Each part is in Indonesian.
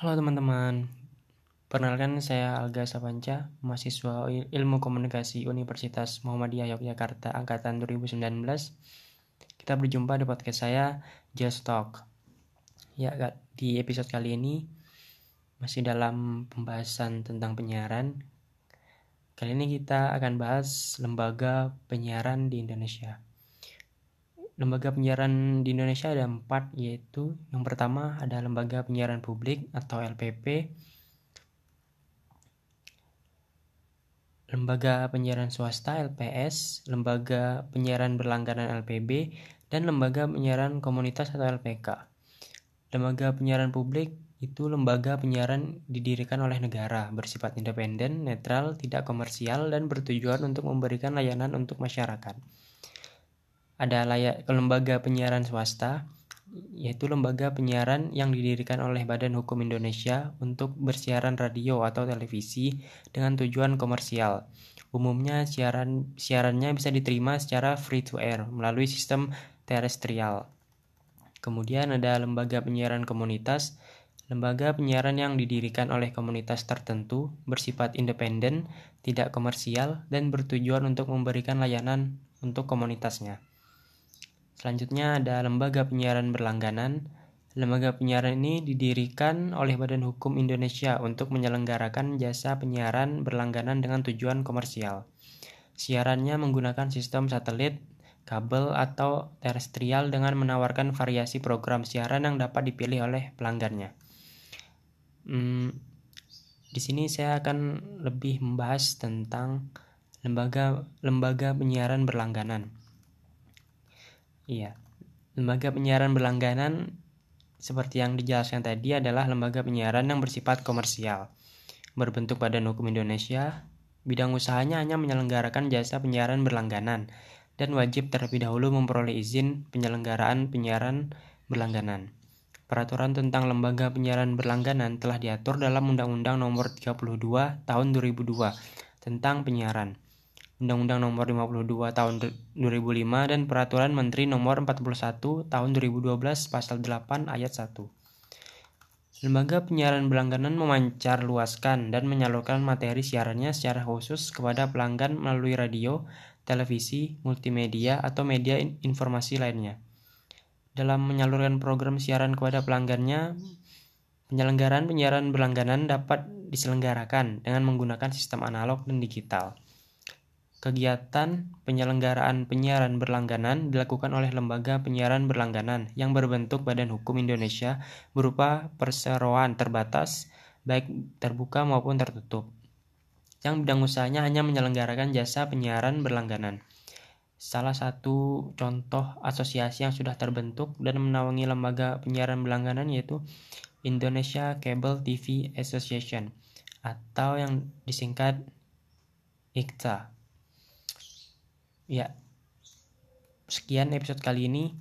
Halo teman-teman, perkenalkan saya Alga Sapanca, mahasiswa Ilmu Komunikasi Universitas Muhammadiyah Yogyakarta Angkatan 2019. Kita berjumpa di podcast saya, Just Talk. Ya, di episode kali ini masih dalam pembahasan tentang penyiaran. Kali ini kita akan bahas lembaga penyiaran di Indonesia. Lembaga penyiaran di Indonesia ada empat, yaitu yang pertama ada Lembaga Penyiaran Publik atau LPP, Lembaga Penyiaran Swasta LPS, Lembaga Penyiaran Berlangganan LPB, dan Lembaga Penyiaran Komunitas atau LPK. Lembaga Penyiaran Publik itu lembaga penyiaran didirikan oleh negara, bersifat independen, netral, tidak komersial, dan bertujuan untuk memberikan layanan untuk masyarakat ada layak lembaga penyiaran swasta yaitu lembaga penyiaran yang didirikan oleh Badan Hukum Indonesia untuk bersiaran radio atau televisi dengan tujuan komersial. Umumnya siaran siarannya bisa diterima secara free to air melalui sistem terestrial. Kemudian ada lembaga penyiaran komunitas, lembaga penyiaran yang didirikan oleh komunitas tertentu, bersifat independen, tidak komersial, dan bertujuan untuk memberikan layanan untuk komunitasnya. Selanjutnya ada lembaga penyiaran berlangganan. Lembaga penyiaran ini didirikan oleh Badan Hukum Indonesia untuk menyelenggarakan jasa penyiaran berlangganan dengan tujuan komersial. Siarannya menggunakan sistem satelit, kabel, atau terestrial dengan menawarkan variasi program siaran yang dapat dipilih oleh pelanggannya. Hmm, di sini saya akan lebih membahas tentang lembaga lembaga penyiaran berlangganan. Iya. Lembaga penyiaran berlangganan seperti yang dijelaskan tadi adalah lembaga penyiaran yang bersifat komersial. Berbentuk Badan Hukum Indonesia, bidang usahanya hanya menyelenggarakan jasa penyiaran berlangganan dan wajib terlebih dahulu memperoleh izin penyelenggaraan penyiaran berlangganan. Peraturan tentang lembaga penyiaran berlangganan telah diatur dalam Undang-Undang Nomor 32 Tahun 2002 tentang penyiaran. Undang-Undang Nomor 52 Tahun 2005 dan Peraturan Menteri Nomor 41 Tahun 2012 Pasal 8 Ayat 1. Lembaga penyiaran berlangganan memancar luaskan dan menyalurkan materi siarannya secara khusus kepada pelanggan melalui radio, televisi, multimedia, atau media informasi lainnya. Dalam menyalurkan program siaran kepada pelanggannya, penyelenggaraan penyiaran berlangganan dapat diselenggarakan dengan menggunakan sistem analog dan digital. Kegiatan penyelenggaraan penyiaran berlangganan dilakukan oleh lembaga penyiaran berlangganan yang berbentuk Badan Hukum Indonesia berupa perseroan terbatas, baik terbuka maupun tertutup. Yang bidang usahanya hanya menyelenggarakan jasa penyiaran berlangganan. Salah satu contoh asosiasi yang sudah terbentuk dan menaungi lembaga penyiaran berlangganan yaitu Indonesia Cable TV Association atau yang disingkat ICTA. Ya, sekian episode kali ini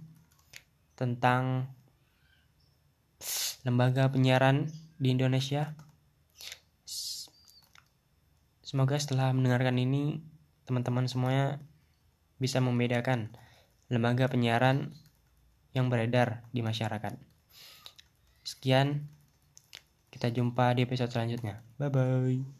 tentang lembaga penyiaran di Indonesia. Semoga setelah mendengarkan ini teman-teman semuanya bisa membedakan lembaga penyiaran yang beredar di masyarakat. Sekian, kita jumpa di episode selanjutnya. Bye bye.